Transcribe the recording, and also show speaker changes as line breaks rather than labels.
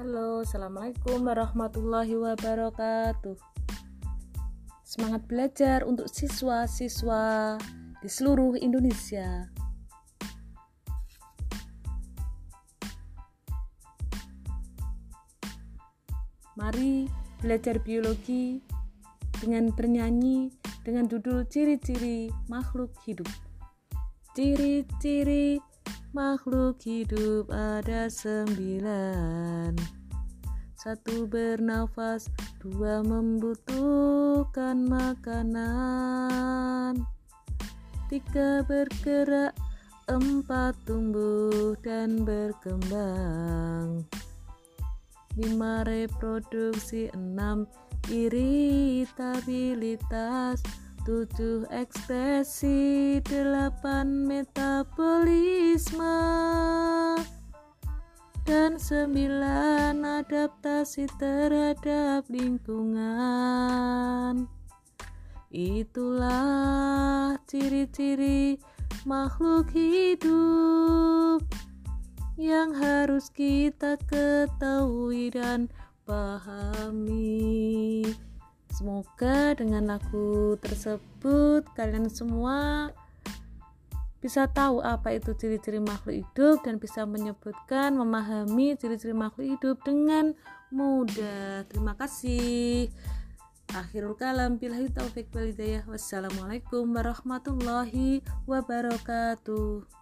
Halo, Assalamualaikum warahmatullahi wabarakatuh. Semangat belajar untuk siswa-siswa di seluruh Indonesia. Mari belajar biologi dengan bernyanyi dengan judul ciri-ciri makhluk hidup. Ciri-ciri Makhluk hidup ada sembilan. Satu bernafas Dua membutuhkan makanan. Tiga bergerak Empat tumbuh dan berkembang. Lima reproduksi Enam iritabilitas tujuh ekspresi delapan metabolisme dan sembilan adaptasi terhadap lingkungan itulah ciri-ciri makhluk hidup yang harus kita ketahui dan pahami. Semoga dengan lagu tersebut kalian semua bisa tahu apa itu ciri-ciri makhluk hidup dan bisa menyebutkan, memahami ciri-ciri makhluk hidup dengan mudah. Terima kasih. Akhirul kalam billahi taufik. Wassalamualaikum warahmatullahi wabarakatuh.